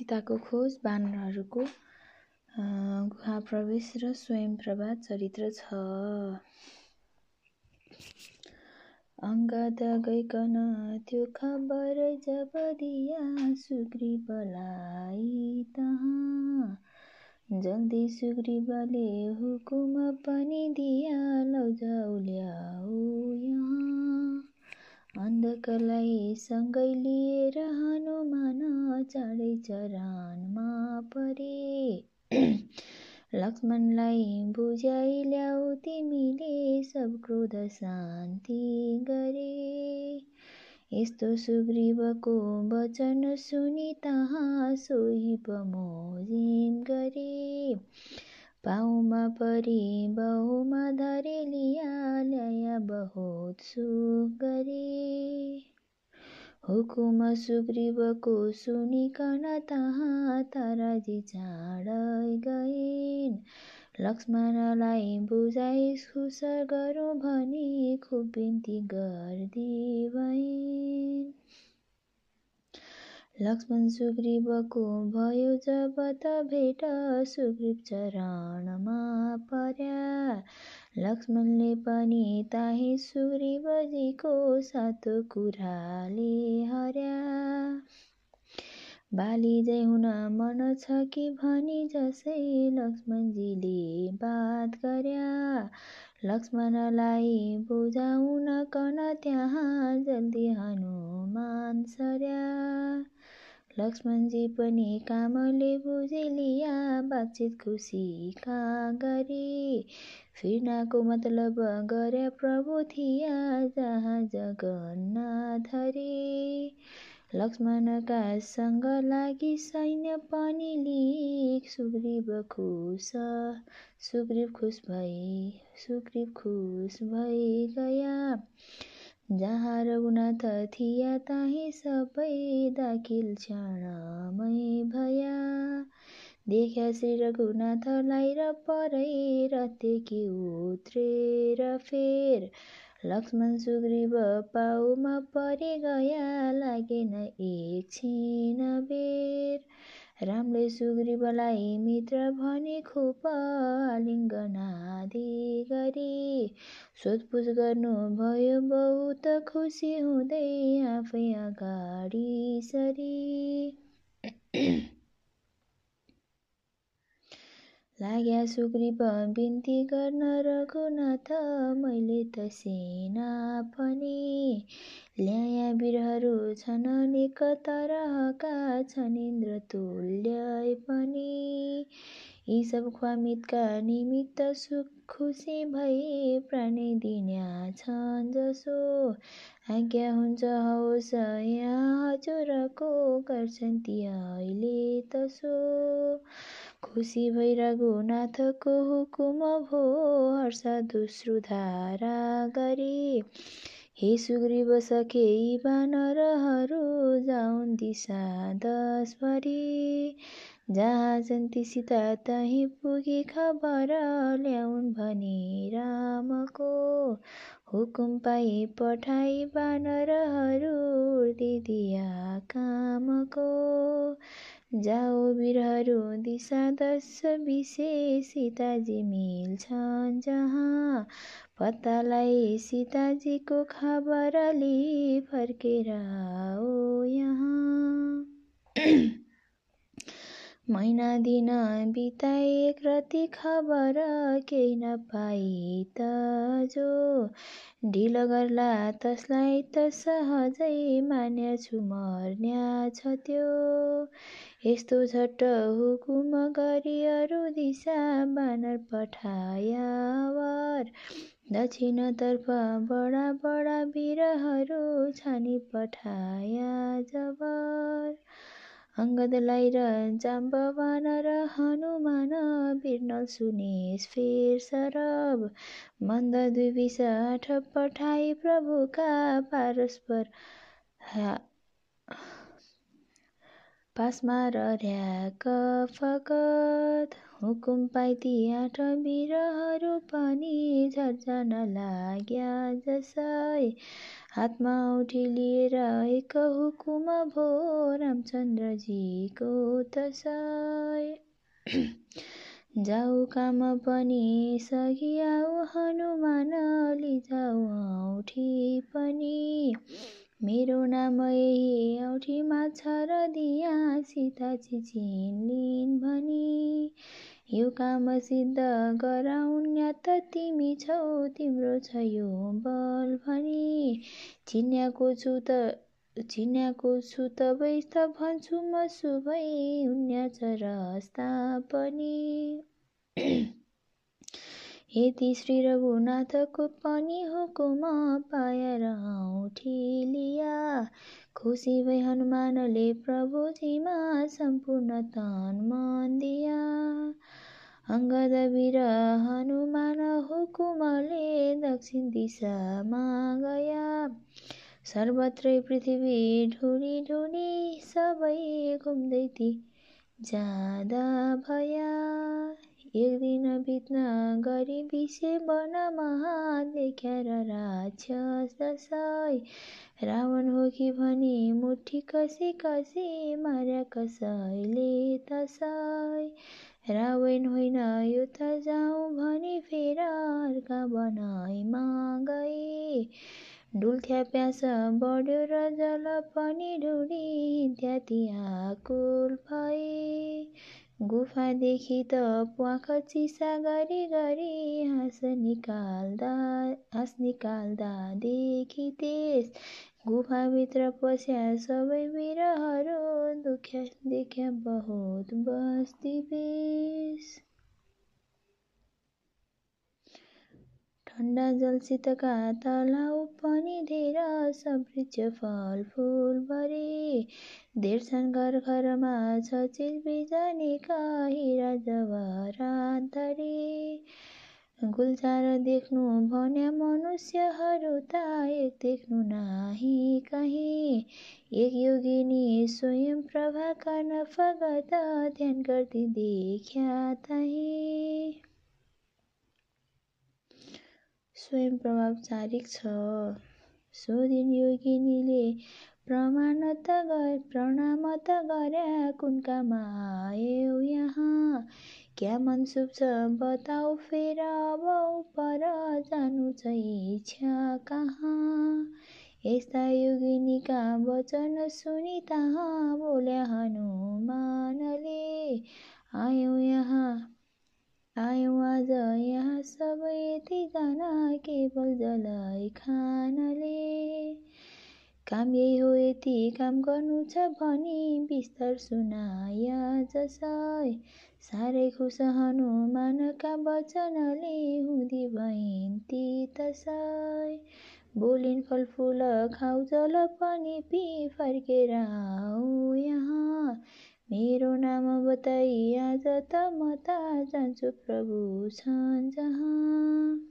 सीताको खोज बानरहरूको गुहा प्रवेश र स्वयं प्रभा चरित्र छ। अङ्गद गइकन त्यो खबर जब दिया सुग्रीवलाई तहाँ। जल्दी सुग्रीवले हुकुम पनि दिया लौजाउ ल्याऊ यहाँ। अन्धकलाई सँगै लिएर हनुमान चाँडै चरणमा परे। लक्ष्मणलाई बुझाइ ल्याऊ तिमीले सब क्रोध शान्ति गरे। यस्तो सुग्रीवको वचन सुनि तहाँ सोही बमोजिम गरे। पाउमा परि बहुमा धरे लिया ल्याया बहुत सुख गरे हुकुम सुग्रीवको सुनिकन तहाँ ताराजी चाँडै गइन् लक्ष्मणलाई बुझाइ खुस गरौँ भनी खुब बिन्ती गरिदिइन् लक्ष्मण सुग्रीवको भयो जब त भेट सुग्रीव चरणमा पर्या। लक्ष्मणले पनि ताही सुग्रीवजीको सातो कुराले हर्या। बाली जय हुन मन छ कि भनी जसै लक्ष्मणजीले बात गर्या। लक्ष्मणलाई बुझाउन कन त्यहाँ जल्दी हनुमान सर्या। लक्ष्मणजी पनि कामले बुझिलिया बातचित खुसीका गरी। फिर्नाको मतलब गर्या प्रभु थिया जहाँ जगन्नाथ हरे लक्ष्मणका सँग लागि सैन्य पनि लिक। सुग्रीव खुस सुग्रीव खुस भई सुग्रीव खुस भई गया। जहाँ रघुनाथ थिया ताही सबै दाखिल क्षणमै भया। देख्या श्री रघुनाथलाई र परै रतेकी उत्रेर फेर। लक्ष्मण सुग्रीव पाउमा परे गया लागेन एकछिन बेर। रामले सुग्रीवलाई मित्र भनी खुप आलिङ्गनादि गरी सोधपुछ गर्नु भयो बहुत खुसी हुँदै आफै अगाडि सरी। लाग्या सुग्रीव बिन्ती गर्न रघुनाथ मैले त सेना पनि ल्याया वीरहरू छन् अनेक तरहका छन् इन्द्र तुल्य पनि। यी सब ख्वामितका निमित्त सुख खुसी भई प्राणी दिन्या छन् जसो आज्ञा हुन्छ होस् यहाँ हजुरको गर्छन् ती अहिले तसो। खुसी भई रघुनाथको हुकुम भो हर्ष दोस्रो धारा गरी। हे सुग्रीव सखे बानरहरू जाउन् दिशा दसभरि जहाँ जन्ती सीता तहीँ पुगी खबर ल्याउन् भनी रामको हुकुम पाइ पठाई बानरहरू दिदिया कामको। जाओ वीरहरू दिशा दश सीताजी मिल्छन् जहाँ। पत्तालाई सीताजीको खबर लि फर्केर आओ यहाँ। महिना दिन बिताए एक रति खबर केही नपाई त जो ढिलो गर्ला तसलाई त सहजै मान्या छु मर्न्या छ त्यो। यस्तो झट्ट हुकुम गरी अरू दिशा बानर पठायावर दक्षिणतर्फ बडा बडा वीरहरू छानी पठाया जबर अङ्गदलाई र जाम्बवान र हनुमान बिर्नल सुनेश फेर सरब मन्द पठाई प्रभुका पारस्पर पासमा रर्याक फगत हुकुम पाइ ती आठ वीरहरू पनि झर्जान लाग्या जसै हातमा औठी लिएर एक हुकुम भो रामचन्द्रजीको तसय जाऊ काम पनि सघियाऊ हनुमान लिजाऊ औठी पनि। मेरो नाम यही औठीमा छ र दिया सीता चिचिन भनी। यो काम सिद्ध गराउन्या त तिमी छौ तिम्रो छ यो बल भनी। चिन्याको छु त चिन्याको छु तबै त भन्छु म उन्या छ रस्ता पनि। यति श्री रघुनाथको पनि हुकुम पाएर औठी लिया खुसी भई हनुमानले प्रभुजीमा सम्पूर्ण तन मन दिया अङ्गद वीर हनुमान हुकुमले दक्षिण दिशामा गया सर्वत्रै पृथ्वी ढुडी ढुडी सबै घुम्दै ती जाँदा भया एक दिन बित्न गरी विषे वनमा देख्यार राक्षस दसै रावण हो कि भनी मुठी कसी कसी मार्या कसैले तसै रावण होइन यो त जाउँ भनी फेर अर्का बनाइमा गए डुल्थ्या प्यास बढ्यो र जल पनि ढुडी इत्यादि आकुल भए गुफादेखि त प्वाख चिसा गरी गरी हाँस निकाल्दा हाँस निकाल्दा देखि त्यस गुफाभित्र पस्या सबै वीरहरू दुख्या देख्या बहुत बस्ती बेस ठन्डा जलसितका तलाउ पनि धेर सवृक्ष फलफुल भरे। धेर छन् घर घरमा छ चिज बिजनेका हिरा धरे गुल्जार देख्नु भन्या मनुष्यहरू त एक देख्नु नाही कहीँ। एक योगिनी स्वयं प्रभा गर्न फगत ध्यान गर्दै देख्या तही। स्वयं प्रभावचारिक छ। सो दिन योगिनीले प्रमाण त प्रणाम त गर्या कुन काम आयो यहाँ। क्या मनसुप छ बताऊ फेर अब पर जानु छ इच्छा कहाँ? यस्ता योगिनीका वचन सुनि तहाँ बोल्या हनुमानले। आयौँ यहाँ आयौँ आज यहाँ सबै यतिजना केवल जलै खानले काम यही हो यति काम गर्नु छ भनी बिस्तर सुनाय जसै। साह्रै खुस हनुमानका वचनले हुँदी भइन् ती तसै। बोलिन् फलफुल खाऊ जल पनि पि फर्केर आऊ यहाँ। मेरो नाम बताई आज त म त जान्छु प्रभु छन् जहाँ।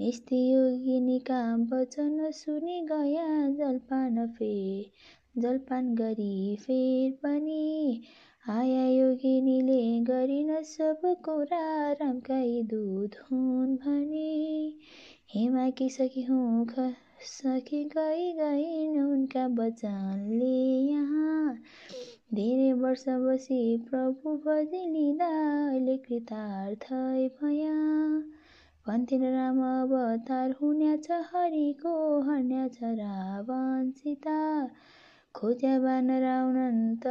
यस्तै योगिनीका वचन सुनि गया जलपान फे जलपान गरी फेर पनि आया योगिनीले गरिन सब कुरा रामकाई दुध हुन् भने। हेमाकी सखी हुँ सखी गई गइन् उनका वचनले यहाँ। धेरै वर्ष बसी प्रभु भजिलिँदा अहिले कृतार्थै भया। भन्थिन् राम अवतार हुन्या छ हरिको हर्न्या छ रावण सीता खोज्या बानर आउनन्त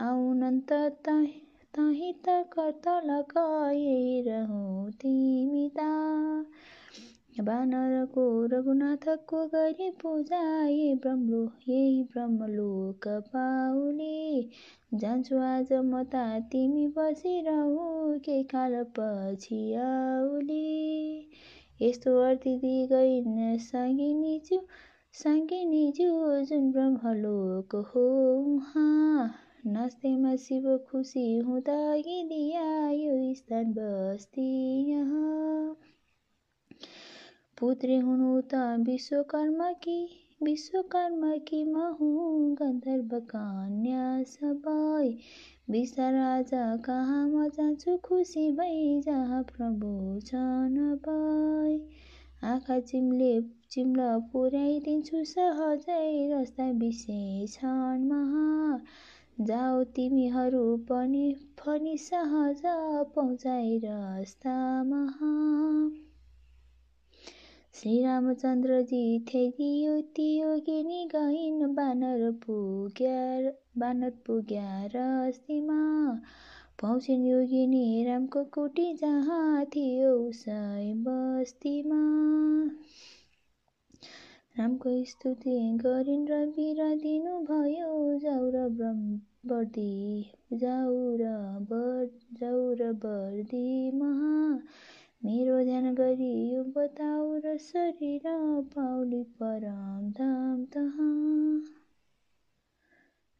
आउनन्त तही त कर्तलक यही रहँ तिमी ता बानरको रघुनाथको गरी पूजा यही ब्रह्मलो यही ब्रह्मलोक पाउली जान्छु आज म त तिमी बसिरहु केही काल पछि आउली यस्तो अर्थी गइन् साङ्गिनीज्यू साङ्गिनीज्यू जुन ब्रह्मलोक हो उहाँ नाच्दैमा शिव खुसी हुँदा दिया यो स्थान बस्ती यहाँ पुत्री हुनु त विश्वकर्मा कि विश्वकर्मा कि म हुँ गन्धर्व कन्या सबै विस्तार आज कहाँ म जान्छु खुसी भई जहाँ प्रभु छन् भई। आँखा चिम्ले चिम्ल पुर्याइदिन्छु सहजै रस्ता विशेषण महा। जाऊ तिमीहरू पनि फनी सहज पहुँचाइ रस्ता महा। श्रीरामचन्द्रजी थेदियो ती योगिनी गइन् बानर पुग्या बानर पुग्या रस्तीमा पहुँचिन् योगिनी रामको कुटी जहाँ थियो उसै बस्तीमा रामको स्तुति गरिन् र बिर दिनुभयो जाउ र बर्दी जाउ र बर जाउ र बर्दी महा मेरो ध्यान गरी यो बताऊ र शरीर पाउली परम धाम तहाँ।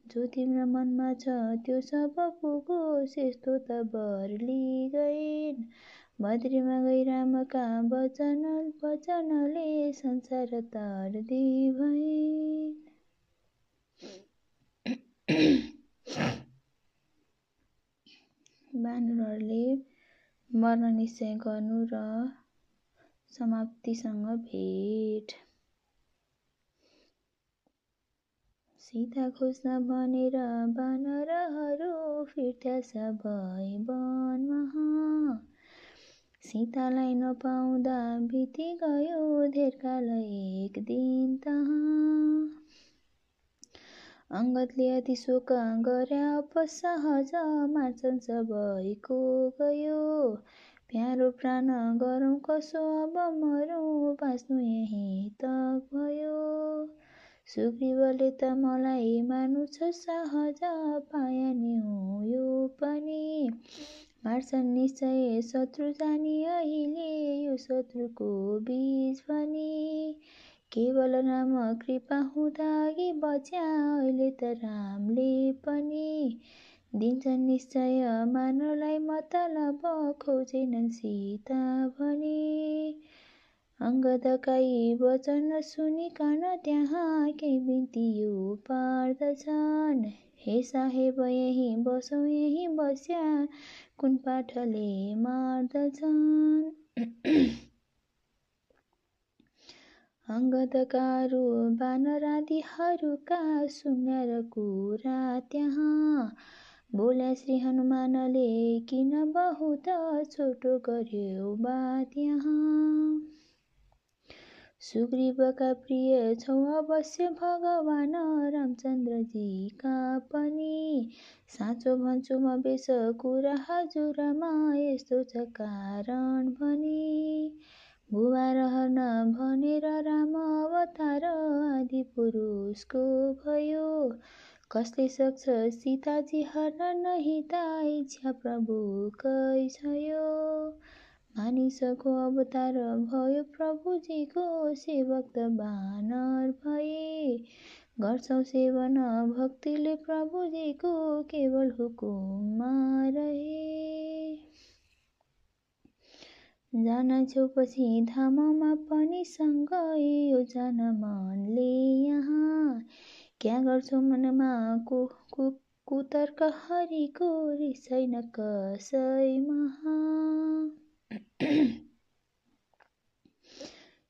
जो तिम्रो मनमा छ त्यो सब पुगोस्। यस्तो त बर गइन् बद्रीमा गई रामका वचन वचनले संसार तरदी भइन् बानरहरूले मर्न निश्चय गर्नु र समाप्तिसँग भेट। सीता खोज्न भनेर बानरहरू फिर्ता सबै वनमा सीतालाई नपाउँदा बिति गयो धेरकाल एक दिन तहाँ। अङ्गतले अति शोक गरे अपसहज मार्छन् सबैको गयो. प्यारो प्राण गरौँ कसो अब मरौँ बाँच्नु यहीँ त भयो. सुग्रीवले त मलाई मार्नु छ सहज पाया नि हो यो पनि. मार्छन् निश्चय शत्रु जानी अहिले यो शत्रुको बीज पनि। केवल राम कृपा हुँदा अघि बच्या अहिले त रामले पनि दिन्छन् निश्चय मानवलाई मतलब खोजेनन् सीता भने। अङ्गदकाई वचन सुनिकन त्यहाँ केही बिन्ती यो पार्दछन्। हे साहेब यहीँ बसौँ यहीँ बस्या कुन पाठले मार्दछन्? अङ्गदकारू बानरादिहरूका र कुरा त्यहाँ? बोल्या श्री हनुमानले किन बहुत छोटो गर्यो बा त्यहाँ? सुग्रीवका प्रिय छौ अवश्य भगवान रामचन्द्रजीका पनि। साँचो भन्छु म बेस कुरा हजुरमा यस्तो छ कारण भनी बुबा रहन भनेर पुरुषको भयो। कसले सक्छ सीताजी हर्न नहि त इच्छा प्रभुकै छ मानिसको अवतार भयो प्रभुजीको सेवक त बानर भए। गर्छौ सेवन भक्तिले प्रभुजीको केवल हुकुममा रहे। पछि धाममा पनि सँगै जान मनले यहाँ। क्या गर्छौ मनमा कु कुतर्क हरिको छैन कसैमा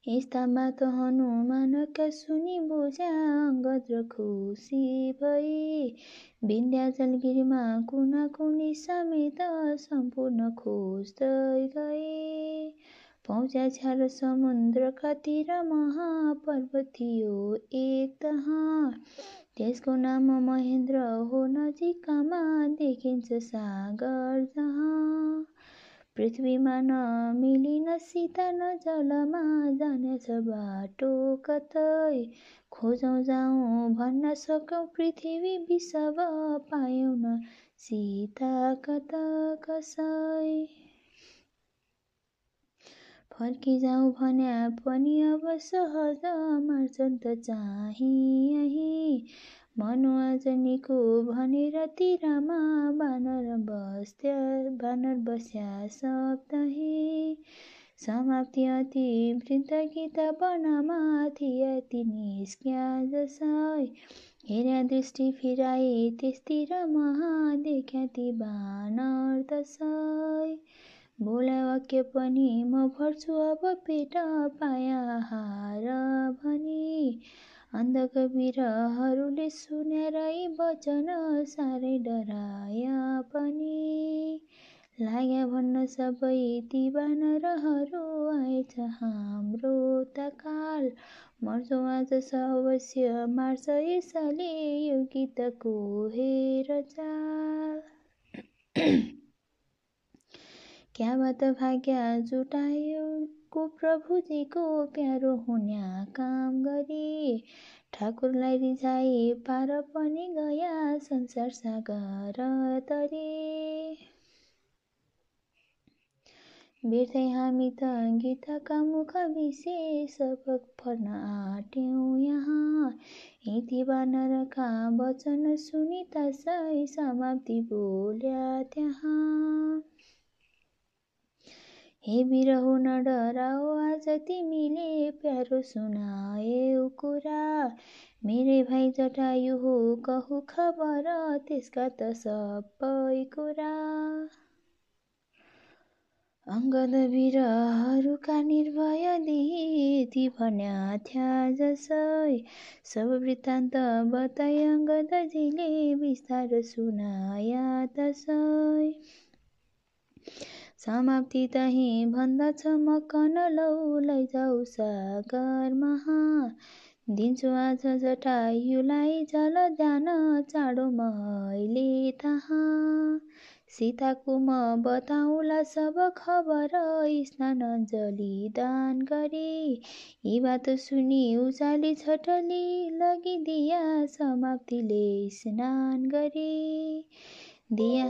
यस्ता बात हनुमानका सुनि बुझ्या अङ्गद र खुसी भई। विन्ध्याचलगिरीमा कुना कुनी समेत सम्पूर्ण खोज्दै गए पहुँच्या छ्यार समुद्रका तिर महापर्वत थियो एक तहाँ त्यसको नाम महेन्द्र हो नजिकमा देखिन्छ सागर जहाँ। पृथ्वीमा नमिलिन सीता न जलमा जानेछ बाटो कतै। खोजौँ जाउँ भन्न सकौँ पृथ्वी विश्व पायौँ न सीता कता कसै। फर्किजाउँ भन्या पनि अब सहज मार्छन् त चाहिँ यही। मनुवाजनीको भनेर तिरमा बानर बस्या बानर बस्या सप्तही। समाप्ति अति वृद्ध गीता वनमा थिए ती निस्क्या जसै हेर्या दृष्टि फिराए त्यसतिर महा देख्या ती बानर दसै बोला वाक्य पनि म भर्छु अब पेट पाया हार भनी। अन्धकवीरहरूले सुनेर वचन साह्रै डराय पनि। लाग्या भन्न सबै ती बानरहरू आएछ हाम्रो त काल। मर्छौ आज अवश्य मार्छ यसले यो गीतको हेर चाल क्या बात भाग्य जुटायो को प्रभुजीको प्यारो हुन्या काम गरी। ठाकुरलाई रिझाई पार पनि गया संसार सागर तरी। बिर्दै हामी त गीताका मुख विशेष फर्न आँट्यौँ यहाँ। हिती बानरका वचन सुनि तसै समाप्ति बोल्या त्यहाँ। हे बिरहो न डराओ आज तिमीले प्यारो सुनायौ कुरा। मेरै भाइ जटायु हो कहु खबर त्यसका त सबै कुरा। अङ्गद वीरहरूका निर्भय दिदी भन्या थ्या जसै। सब वृत्तान्त बताई अङ्गदजीले बिस्तार सुनाया तसै। समाप्ति तही भन्दछ मकन लौ लैजाऊ सागर महा। दिन्छु आज जटायुलाई जल जान चाँडो मैले तहाँ सीताको म बताउला सब खबर स्नान अञ्जली दान गरी। यी बात सुनि उचाली छटली लगिदिया समाप्तिले स्नान गरी। दिया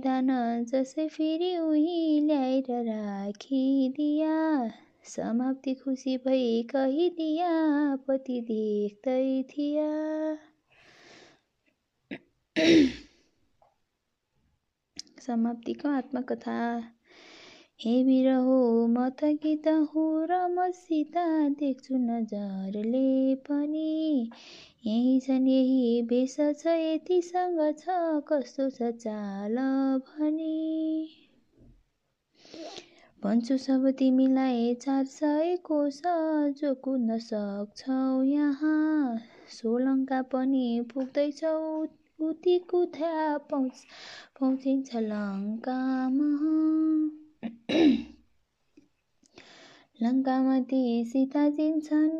दान जसै फेरि उही ल्याएर राखिदिया समाप्ति खुसी भई कहिदिया पति देख्दै थिया। समाप्तिको आत्मकथा। हे बिरहो म त गीत हो र म सीता देख्छु नजरले पनि। यही छन् यही भेष छ यतिसँग छ कस्तो छ चाल भनी? भन्छु सब तिमीलाई चार सय कोष जो कुद्न सक्छौ यहाँ। सोलङ्का पनि पुग्दैछौ उति कुथ्या पहुँच पहुँचिन्छ लङ्कामा। लङ्कामा ती सीता चिन्छन्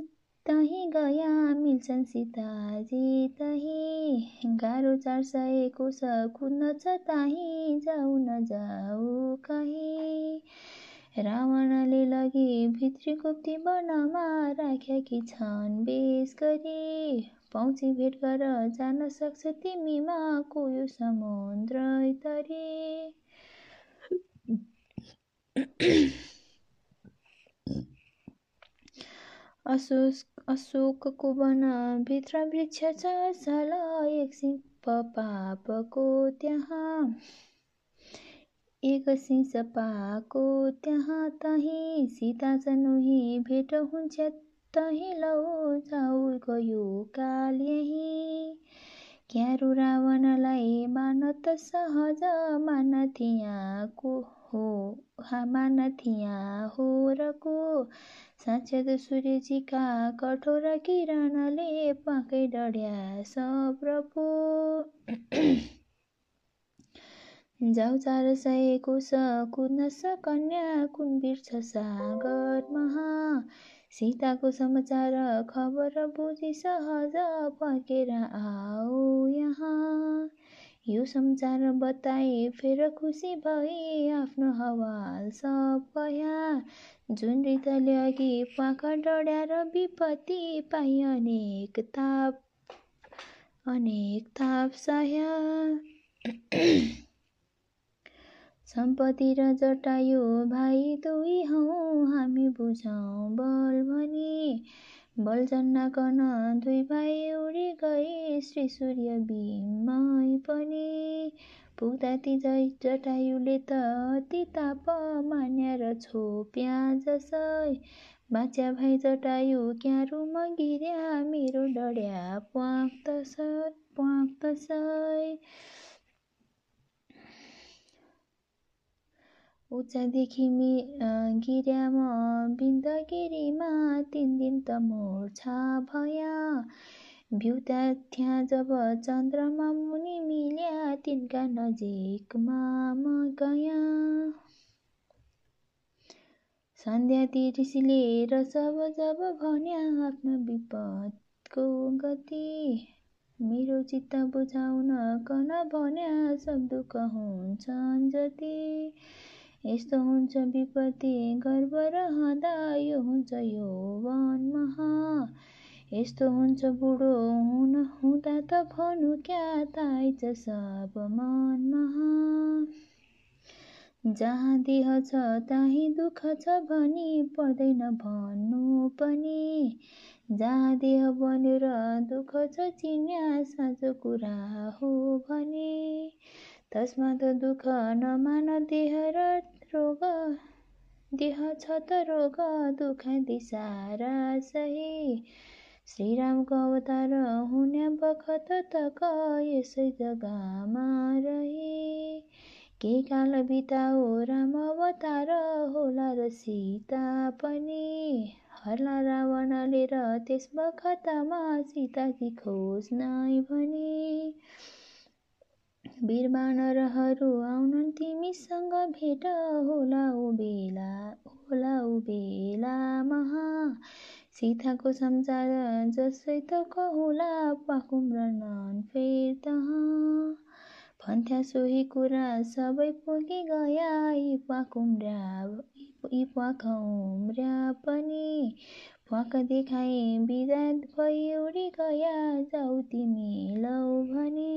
तही गया मिल्छन् सीताजी तही गाह्रो चार सय कोस कुद्न छ ताही जाऊ न जाऊ कहीँ। रावणले लगी भित्री गुप्ती वनमा राखेकी छन् बेस गरी। पौची भेट गर जान सक्छ तिमीमा को यो समुद्र तरी असोस अशोकको भित्र वृक्ष छ सल एक सिप पापको त्यहाँ। एक सिंह पाको त्यहाँ तही। सीता जनुही भेट हुन्छ तही। लौ जाऊ गयो काल यही। क्यारो रावणलाई मान त सहज मान थियाको हो मान थिया हो र साक्षात सूर्यजीका कठोर किरणले पाकै डढ्या सप्रपो जाउ चार सय कोस कुद्न सकन्या कुन बिर्छ सागर महा सीताको समाचार खबर बुझी सहज फर्केर आऊ यहाँ। यो समाचार बताए फेर खुसी भई आफ्नो हवाल सब जुन रीतले अघि पाखा डढ्याएर विपत्ति पाइ अनेक ताप अनेक ताप सह्य। सम्पत्ति र जटायु भाइ दुई हौ हामी बुझौँ बल भनी। बल जन्नाकन दुई भाइ उडी गए श्री सूर्य बिमय पनि। पुग्दा ती जटायुले त अति ताप मान्या छोप्या जसै। बाच्या भाइ जटायु क्यारुमा गिर्या मेरो डढ्या प्वाक तस प्वाक तसै उच्चदेखि गिर्याम बिन्दगिरीमा तिन दिन त मोर्छा भया। भ्युता थ्या जब चन्द्रमा मुनि मिल्या तिनका नजिकमा म गया। सन्ध्या ऋषिले र सब जब भन्या आफ्नो विपदको गति। मेरो चित्त बुझाउन कन भन्या सब दुःख हुन्छन् जति। यस्तो हुन्छ विपत्ति गर्व रहँदा यो हुन्छ वन महा। यस्तो हुन्छ बुढो हुन हुँदा त भनु क्या ताइच सब मन महा। जहाँ देह छ ताही दुःख छ भनी पर्दैन भन्नु पनि। जहाँ देह बनेर दुःख छ चिन्या साँचो कुरा हो भने। तस्मा त दुःख नमान देह र रोग देह छ त रोग दुःख दिसारा सही। श्रीरामको अवतार हुने बखत तक यसै जग्गामा रही। केही काल बिताओ राम अवतार होला र सीता पनि। हर्ला रावणले र त्यस बखतमा सीताकी खोज नै भने। वीर बानरहरू आउनन् तिमीसँग भेट होला ऊ बेला होला बेला महा। सीताको समाचार जसै त कहुला पाकुम्रनन् फेर तहाँ। भन्थ्या सोही कुरा सबै पुगी गया यी पाकुम्र्या यी पाखुम्र्या पनि। प्वाक देखाई बिदा भई उडी गया जाऊ तिमी लौ भनी।